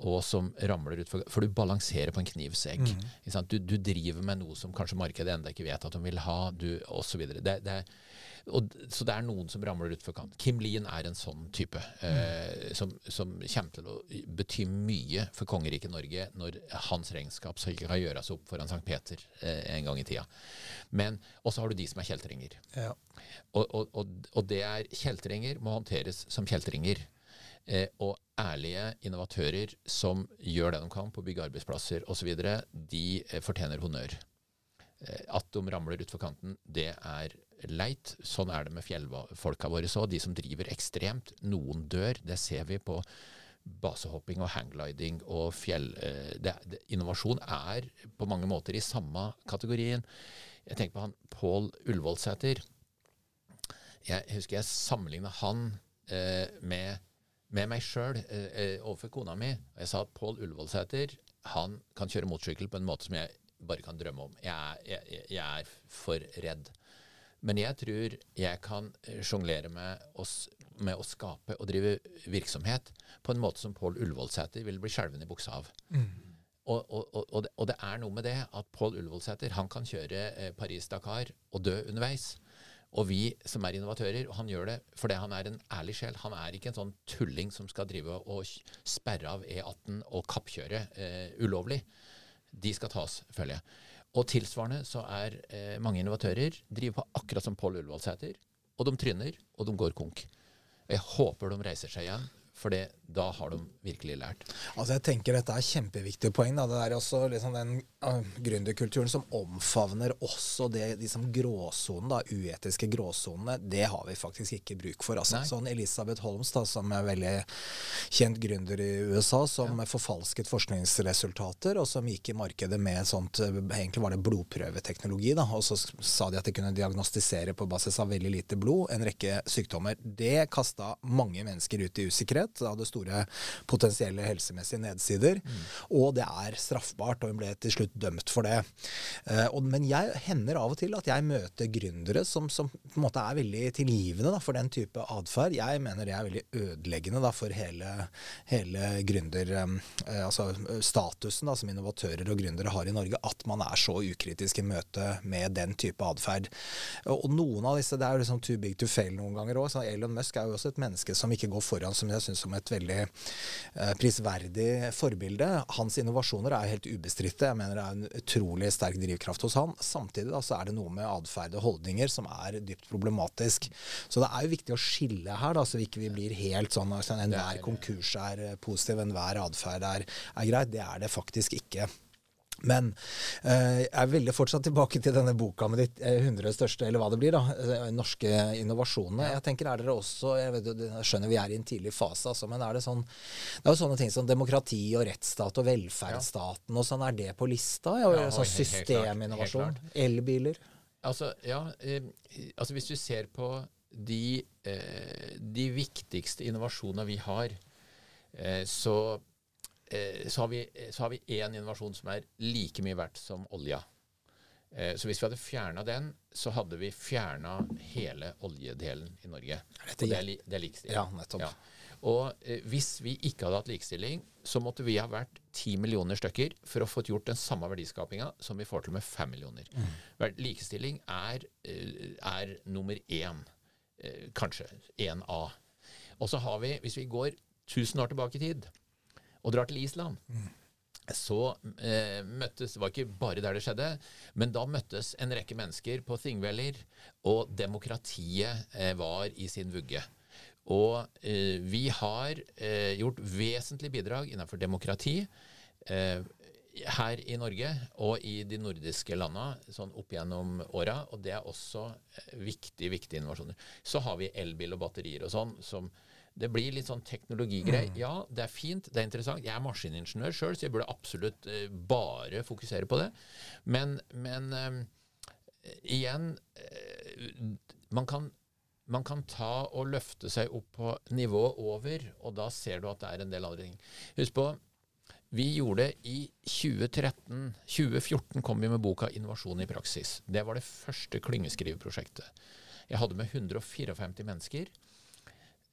og som ramler utfor For du balanserer på en knivsegg. Mm. Du, du, driver med noe som kanskje markedet enda ikke vet at de vil ha, du, osv. Det, det, og, så det er noen som ramler utfor kant. Kim Lien er en sånn type eh, som, som, kommer til å bety mye for kongeriket Norge når hans regnskap skal gjøres opp foran Sankt Peter eh, en gang i tida. Men også har du de som er kjeltringer. Ja. Og, og, og, det er kjeltringer må håndteres som kjeltringer. Eh, og ærlige innovatører som gjør det de kan på å bygge arbeidsplasser osv., de fortjener honnør. Eh, at de ramler utfor kanten, det er leit. Sånn er det med fjellfolka våre så. De som driver ekstremt. Noen dør. Det ser vi på basehopping og hanggliding og fjell... Eh, det, det, innovasjon er på mange måter i samme kategorien. Jeg tenker på han Pål Ullevålsæter. Jeg husker jeg sammenligna han eh, med, med, meg sjøl eh, eh, overfor kona mi. Jeg sa at Pål Ullevålsæter han kan kjøre motorsykkel på en måte som jeg bare kan drømme om. Jeg, jeg, jeg er for redd. Men jeg tror jeg kan eh, sjonglere med, med, å skape og drive virksomhet på en måte som Pål Ullevålsæter vil bli skjelven i buksa av. Mm. Og, og, og, det, og, det, er noe med det at Pål Ullevålsæter han kan kjøre eh, Paris-Dakar og dø underveis. Og vi som er innovatører, og han gjør det fordi han er en ærlig sjel. Han er ikke en sånn tulling som skal drive og sperre av E18 og kappkjøre eh, ulovlig. De skal tas, føler jeg. Og tilsvarende så er eh, mange innovatører driver på akkurat som Pål Ullevålsæter. Og de tryner, og de går konk. Jeg håper de reiser seg igjen for da har de virkelig lært. Altså jeg tenker Dette er kjempeviktige poeng. Da. Det er også liksom den uh, gründerkulturen som omfavner også det, liksom gråsonen, gråsonen, uetiske gråsonene. Det har vi faktisk ikke bruk for. Altså. Sånn Elisabeth Holmes, da, som er veldig kjent gründer i USA, som ja. forfalsket forskningsresultater, og som gikk i markedet med sånt Egentlig var det blodprøveteknologi. Da, og så sa de at de kunne diagnostisere på basis av veldig lite blod en rekke sykdommer. Det kasta mange mennesker ut i usikkerhet det hadde store potensielle helsemessige nedsider. Mm. Og det er straffbart, og hun ble til slutt dømt for det. Uh, og, men jeg hender av og til at jeg møter gründere som, som på en måte er veldig tilgivende da, for den type atferd. Jeg mener det er veldig ødeleggende da, for hele, hele gründer... Um, uh, altså statusen da, som innovatører og gründere har i Norge, at man er så ukritisk i møte med den type atferd. Og noen av disse det er jo liksom too big to fail noen ganger òg. Elon Musk er jo også et menneske som ikke går foran, som jeg syns som et veldig eh, prisverdig forbilde. Hans innovasjoner er helt ubestridte. Jeg mener det er en utrolig sterk drivkraft hos han. Samtidig da, så er det noe med atferd og holdninger som er dypt problematisk. Så det er jo viktig å skille her, da, så vi ikke blir helt sånn at altså, enhver konkurs er positiv, enhver atferd er, er greit. Det er det faktisk ikke. Men eh, jeg ville fortsatt tilbake til denne boka med de 100 eh, største, eller hva det blir, da, eh, norske innovasjonene. Jeg tenker er dere også, jeg, vet, jeg skjønner vi er i en tidlig fase, altså, men er det sånn Det er jo sånne ting som demokrati og rettsstat og velferdsstaten og sånn. Er det på lista? Ja, ja, sånn systeminnovasjon? Elbiler? Altså, ja. Altså hvis du ser på de, de viktigste innovasjonene vi har, eh, så så har vi én innovasjon som er like mye verdt som olja. Eh, så hvis vi hadde fjerna den, så hadde vi fjerna hele oljedelen i Norge. Og det er, det er likestilling. Ja, nettopp. Ja. Og eh, hvis vi ikke hadde hatt likestilling, så måtte vi ha vært ti millioner stykker for å få gjort den samme verdiskapinga som vi får til med fem millioner. Mm. Likestilling er, er, nummer én. Kanskje 1A. Og så har vi, hvis vi går 1000 år tilbake i tid, og drar til Island. Mm. Så eh, møttes Det var ikke bare der det skjedde, men da møttes en rekke mennesker på Thingvellir, og demokratiet eh, var i sin vugge. Og eh, vi har eh, gjort vesentlige bidrag innenfor demokrati eh, her i Norge og i de nordiske landene sånn opp gjennom åra. Og det er også eh, viktige, viktige innovasjoner. Så har vi elbil og batterier og sånn som det blir litt sånn teknologigreier. Mm. Ja, det er fint, det er interessant. Jeg er maskiningeniør sjøl, så jeg burde absolutt uh, bare fokusere på det. Men, men uh, igjen uh, man, kan, man kan ta og løfte seg opp på nivået over, og da ser du at det er en del andre ting. Husk på, vi gjorde det i 2013 2014 kom vi med boka 'Innovasjon i praksis'. Det var det første klyngeskriveprosjektet. Jeg hadde med 154 mennesker.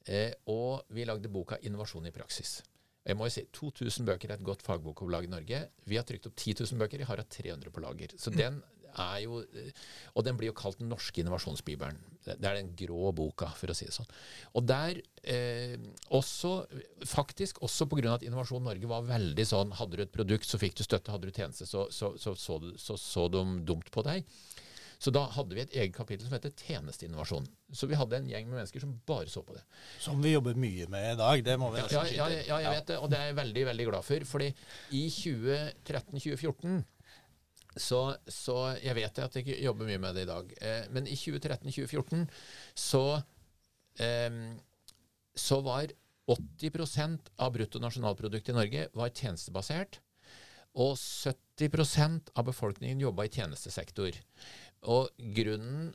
Eh, og vi lagde boka 'Innovasjon i praksis'. Jeg må jo si 2000 bøker er et godt fagbokforlag i Norge. Vi har trykt opp 10 000 bøker. Jeg har hatt 300 på lager. Så den er jo, eh, Og den blir jo kalt den norske innovasjonsbibelen. Det er den grå boka, for å si det sånn. Og der eh, også, faktisk også pga. at Innovasjon Norge var veldig sånn Hadde du et produkt, så fikk du støtte. Hadde du tjeneste, så, så, så, så, så de dumt på deg. Så da hadde vi et eget kapittel som heter tjenesteinnovasjon. Så vi hadde en gjeng med mennesker som bare så på det. Som vi jobber mye med i dag. Det må vi nesten ja, ja, ja, jeg vet det, og det er jeg veldig, veldig glad for. fordi i 2013-2014 så, så, jeg vet at jeg ikke jobber mye med det i dag. Eh, men i 2013-2014 så, eh, så var 80% av bruttonasjonalproduktet i Norge var tjenestebasert. Og 70% av befolkningen jobba i tjenestesektor. Og grunnen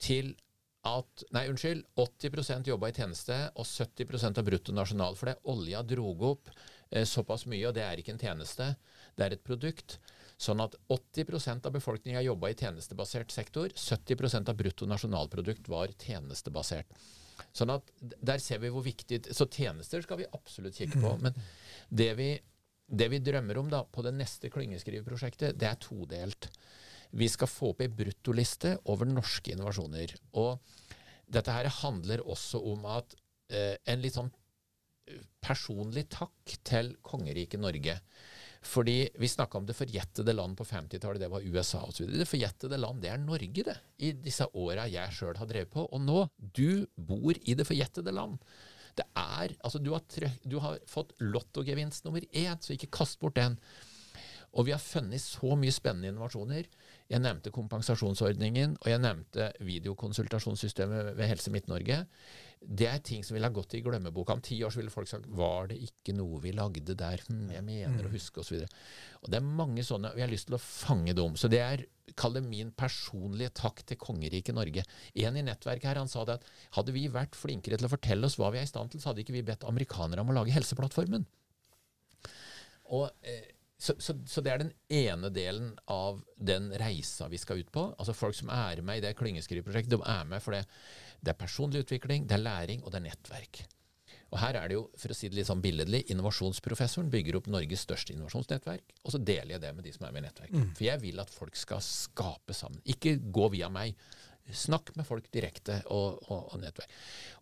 til at Nei, unnskyld. 80% jobba i tjeneste, og 70% av bruttonasjonal. For det olja drog opp eh, såpass mye, og det er ikke en tjeneste, det er et produkt. Sånn at 80% av befolkninga jobba i tjenestebasert sektor. 70% av bruttonasjonalprodukt var tjenestebasert. Sånn at der ser vi hvor viktig Så tjenester skal vi absolutt kikke på. Men det vi, det vi drømmer om da, på det neste klyngeskriveprosjektet, det er todelt. Vi skal få opp ei bruttoliste over norske innovasjoner. Og dette her handler også om at eh, en litt sånn eh, personlig takk til kongeriket Norge. Fordi vi snakka om det forjettede land på 50-tallet, det var USA osv. Det forjettede land, det er Norge, det. I disse åra jeg sjøl har drevet på. Og nå, du bor i det forjettede land. Det er, altså du har, du har fått lottogevinst nummer én, så ikke kast bort den. Og vi har funnet så mye spennende innovasjoner. Jeg nevnte kompensasjonsordningen, og jeg nevnte videokonsultasjonssystemet ved Helse Midt-Norge. Det er ting som ville ha gått i glemmeboka. Om ti år så ville folk sagt var det ikke noe vi lagde der? Hm, jeg mener å mm. huske, osv. Det er mange sånne, og jeg har lyst til å fange dem. Så det er kall det min personlige takk til kongeriket Norge. En i nettverket her han sa det at hadde vi vært flinkere til å fortelle oss hva vi er i stand til, så hadde ikke vi bedt amerikanere om å lage Helseplattformen. Og eh, så, så, så, det er den ene delen av den reisa vi skal ut på. Altså Folk som er med i det klyngeskriveprosjektet, de er med for det. Det er personlig utvikling, det er læring, og det er nettverk. Og her er det jo, for å si det litt sånn billedlig, innovasjonsprofessoren bygger opp Norges største innovasjonsnettverk, og så deler jeg det med de som er med i nettverket. Mm. For jeg vil at folk skal skape sammen. Ikke gå via meg. Snakk med folk direkte og, og, og nettverk.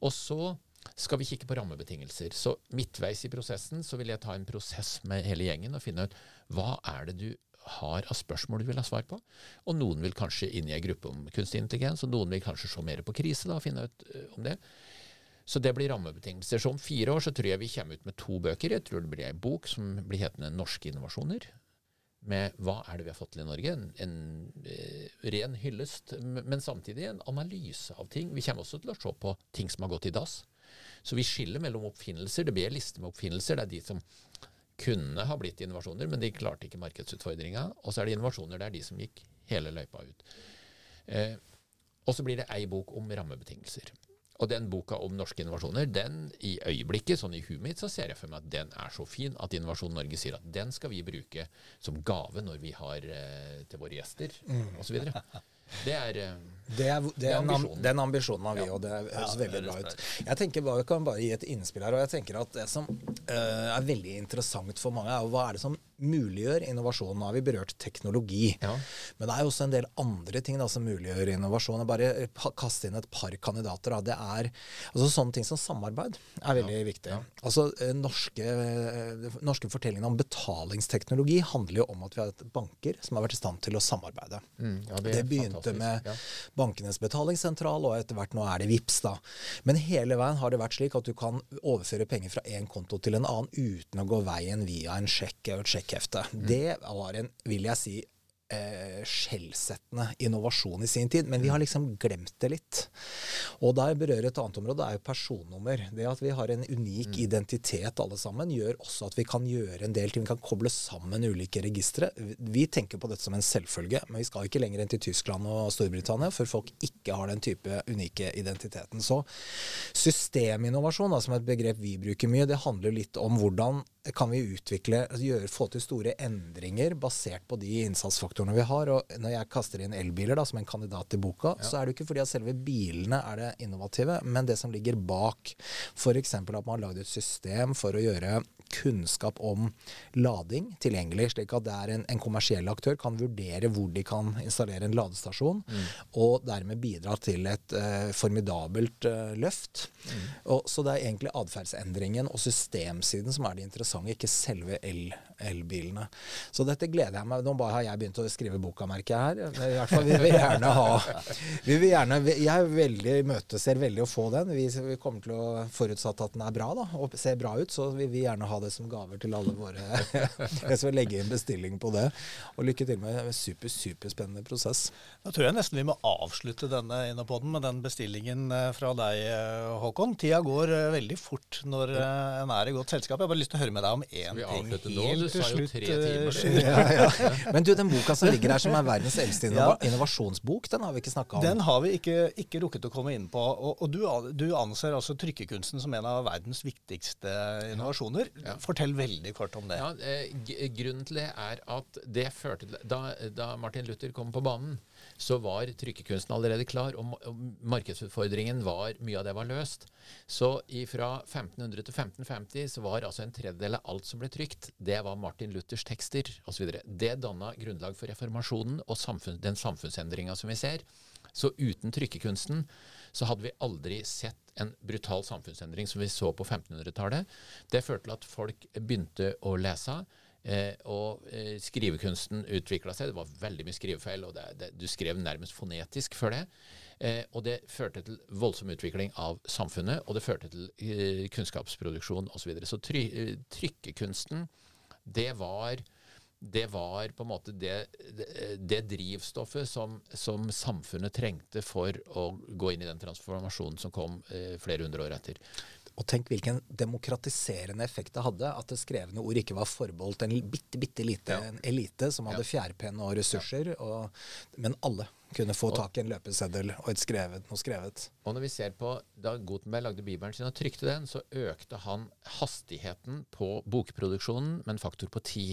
Og så skal vi kikke på rammebetingelser. Så midtveis i prosessen så vil jeg ta en prosess med hele gjengen og finne ut hva er det du har av spørsmål du vil ha svar på. Og noen vil kanskje inn i en gruppe om kunstig intelligens, og noen vil kanskje se mer på krise da, og finne ut uh, om det. Så det blir rammebetingelser. Så om fire år så tror jeg vi kommer ut med to bøker. Jeg tror det blir ei bok som blir hetende 'Norske innovasjoner'. Med hva er det vi har fått til i Norge? En, en uh, ren hyllest, men samtidig en analyse av ting. Vi kommer også til å se på ting som har gått i dass. Så vi skiller mellom oppfinnelser. Det blir en liste med oppfinnelser. Det er de som kunne ha blitt innovasjoner, men de klarte ikke markedsutfordringa. Og så er det innovasjoner, det er de som gikk hele løypa ut. Eh, og så blir det ei bok om rammebetingelser. Og den boka om norske innovasjoner, den i øyeblikket, sånn i huet mitt, så ser jeg for meg at den er så fin at Innovasjon Norge sier at den skal vi bruke som gave når vi har eh, til våre gjester, mm. osv. Det er, eh, det er, det er. Den ambisjonen har vi, og det høres ja, veldig bra ut. Jeg tenker bare, kan bare gi et innspill her. og jeg tenker at Det som uh, er veldig interessant for mange, er hva er det som muliggjør innovasjon. Nå har vi berørt teknologi. Ja. Men det er jo også en del andre ting da, som muliggjør innovasjon. Jeg bare kaste inn et par kandidater. Da. Det er altså Sånne ting som samarbeid er veldig ja. viktig. Ja. Altså eh, norske, eh, norske fortellingene om betalingsteknologi handler jo om at vi har banker som har vært i stand til å samarbeide. Mm, det, det, begynte med bankenes betalingssentral, og etter hvert nå er det VIPS da. Men hele veien har det vært slik at du kan overføre penger fra én konto til en annen uten å gå veien via en sjekk og et sjekkhefte. Mm. Det var en, vil jeg si, eh, skjellsettende innovasjon i sin tid, men vi har liksom glemt det litt. Og der berører et annet område, det er jo personnummer. Det at vi har en unik mm. identitet alle sammen, gjør også at vi kan gjøre en del ting. Vi kan koble sammen ulike registre. Vi tenker på dette som en selvfølge, men vi skal ikke lenger enn til Tyskland og Storbritannia før folk ikke har den type unike identiteten. Så systeminnovasjon, da, som et begrep vi bruker mye, det handler litt om hvordan kan vi utvikle, altså gjøre, få til store endringer basert på de innsatsfaktorene vi har. Og når jeg kaster inn elbiler da, som en kandidat i boka, ja. så er det ikke fordi at selve bilene er det innovative, men det som ligger bak. F.eks. at man har lagd et system for å gjøre kunnskap om lading tilgjengelig, slik at det en, en kommersiell aktør kan vurdere hvor de kan installere en ladestasjon, mm. og dermed bidra til et uh, formidabelt uh, løft. Mm. Og, så det er egentlig atferdsendringen og systemsiden som er det interessante, ikke selve elbilene. Så dette gleder jeg meg Nå bare har jeg begynt å skrive boka, merker jeg her. I hvert fall, Vi vil gjerne ha vi vil gjerne, Jeg veldig, imøteser veldig å få den. Vi, vi kommer til å forutsatt at den er bra da, og ser bra ut, så vi vil gjerne ha det som gaver til alle våre [laughs] Jeg skal legge inn bestilling på det. Og lykke til med en super, superspennende prosess. Da tror jeg nesten vi må avslutte denne Innopoden med den bestillingen eh, fra deg, eh, Håkon. Tida går eh, veldig fort når en er i godt selskap. Jeg har bare lyst til å høre med deg om én ting helt til slutt. [laughs] ja, ja. Men du, den boka som ligger her, som er verdens eldste innova innovasjonsbok, den har vi ikke snakka om. Den har vi ikke, ikke, rukket å komme inn på. Og, og du, du, anser altså trykkekunsten som en av verdens viktigste innovasjoner. Ja. Fortell veldig kort om det. Ja, eh, grunnen til det er at det førte til da, da, Martin Luther kom på banen, så var trykkekunsten allerede klar, og markedsutfordringen var Mye av det var løst. Så fra 1500 til 1550 så var altså en tredjedel av alt som ble trykt, det var Martin Luthers tekster osv. Det danna grunnlag for reformasjonen og samfunn, den samfunnsendringa som vi ser. Så uten trykkekunsten så hadde vi aldri sett en brutal samfunnsendring som vi så på 1500-tallet. Det førte til at folk begynte å lese. Eh, og eh, skrivekunsten utvikla seg. Det var veldig mye skrivefeil, og det, det, du skrev nærmest fonetisk før det. Eh, og det førte til voldsom utvikling av samfunnet, og det førte til eh, kunnskapsproduksjon osv. Så, videre. så try, eh, trykkekunsten, det var det var på en måte det, det drivstoffet som, som, samfunnet trengte for å gå inn i den transformasjonen som kom eh, flere hundre år etter. Og tenk hvilken demokratiserende effekt det hadde at det skrevne ord ikke var forbeholdt en bitte, bitte lite ja. elite som hadde ja. fjærpenn og ressurser, og, men alle kunne få tak i en løpeseddel og et skrevet, noe skrevet. Og når vi ser på Da Gutenberg lagde Bibelen sin og trykte den, så økte han hastigheten på bokproduksjonen med en faktor på ti.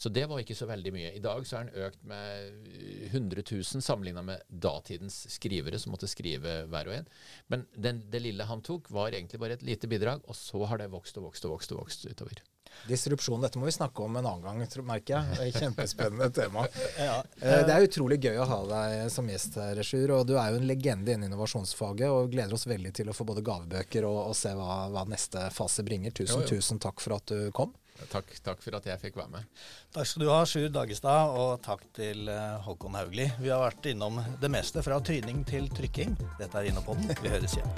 Så det var ikke så veldig mye. I dag så er den økt med 100 000 sammenligna med datidens skrivere som måtte skrive hver og en. Men den, det lille han tok, var egentlig bare et lite bidrag, og så har det vokst og vokst og vokst, og vokst utover. Disrupsjon, dette må vi snakke om en annen gang, merker jeg. Det er et Kjempespennende [laughs] tema. Ja. Eh, Det er utrolig gøy å ha deg som gjest her, Sjur. Og du er jo en legende innen innovasjonsfaget, og gleder oss veldig til å få både gavebøker og, og se hva, hva neste fase bringer. Tusen, Jo, jo. tusen takk for at du kom. Takk, takk for at jeg fikk være med. Takk skal du ha, Sjur Dagestad, og takk til eh, Håkon Haugli. Vi har vært innom det meste, fra tryning til trykking. Dette er Innopodden. Vi høres igjen.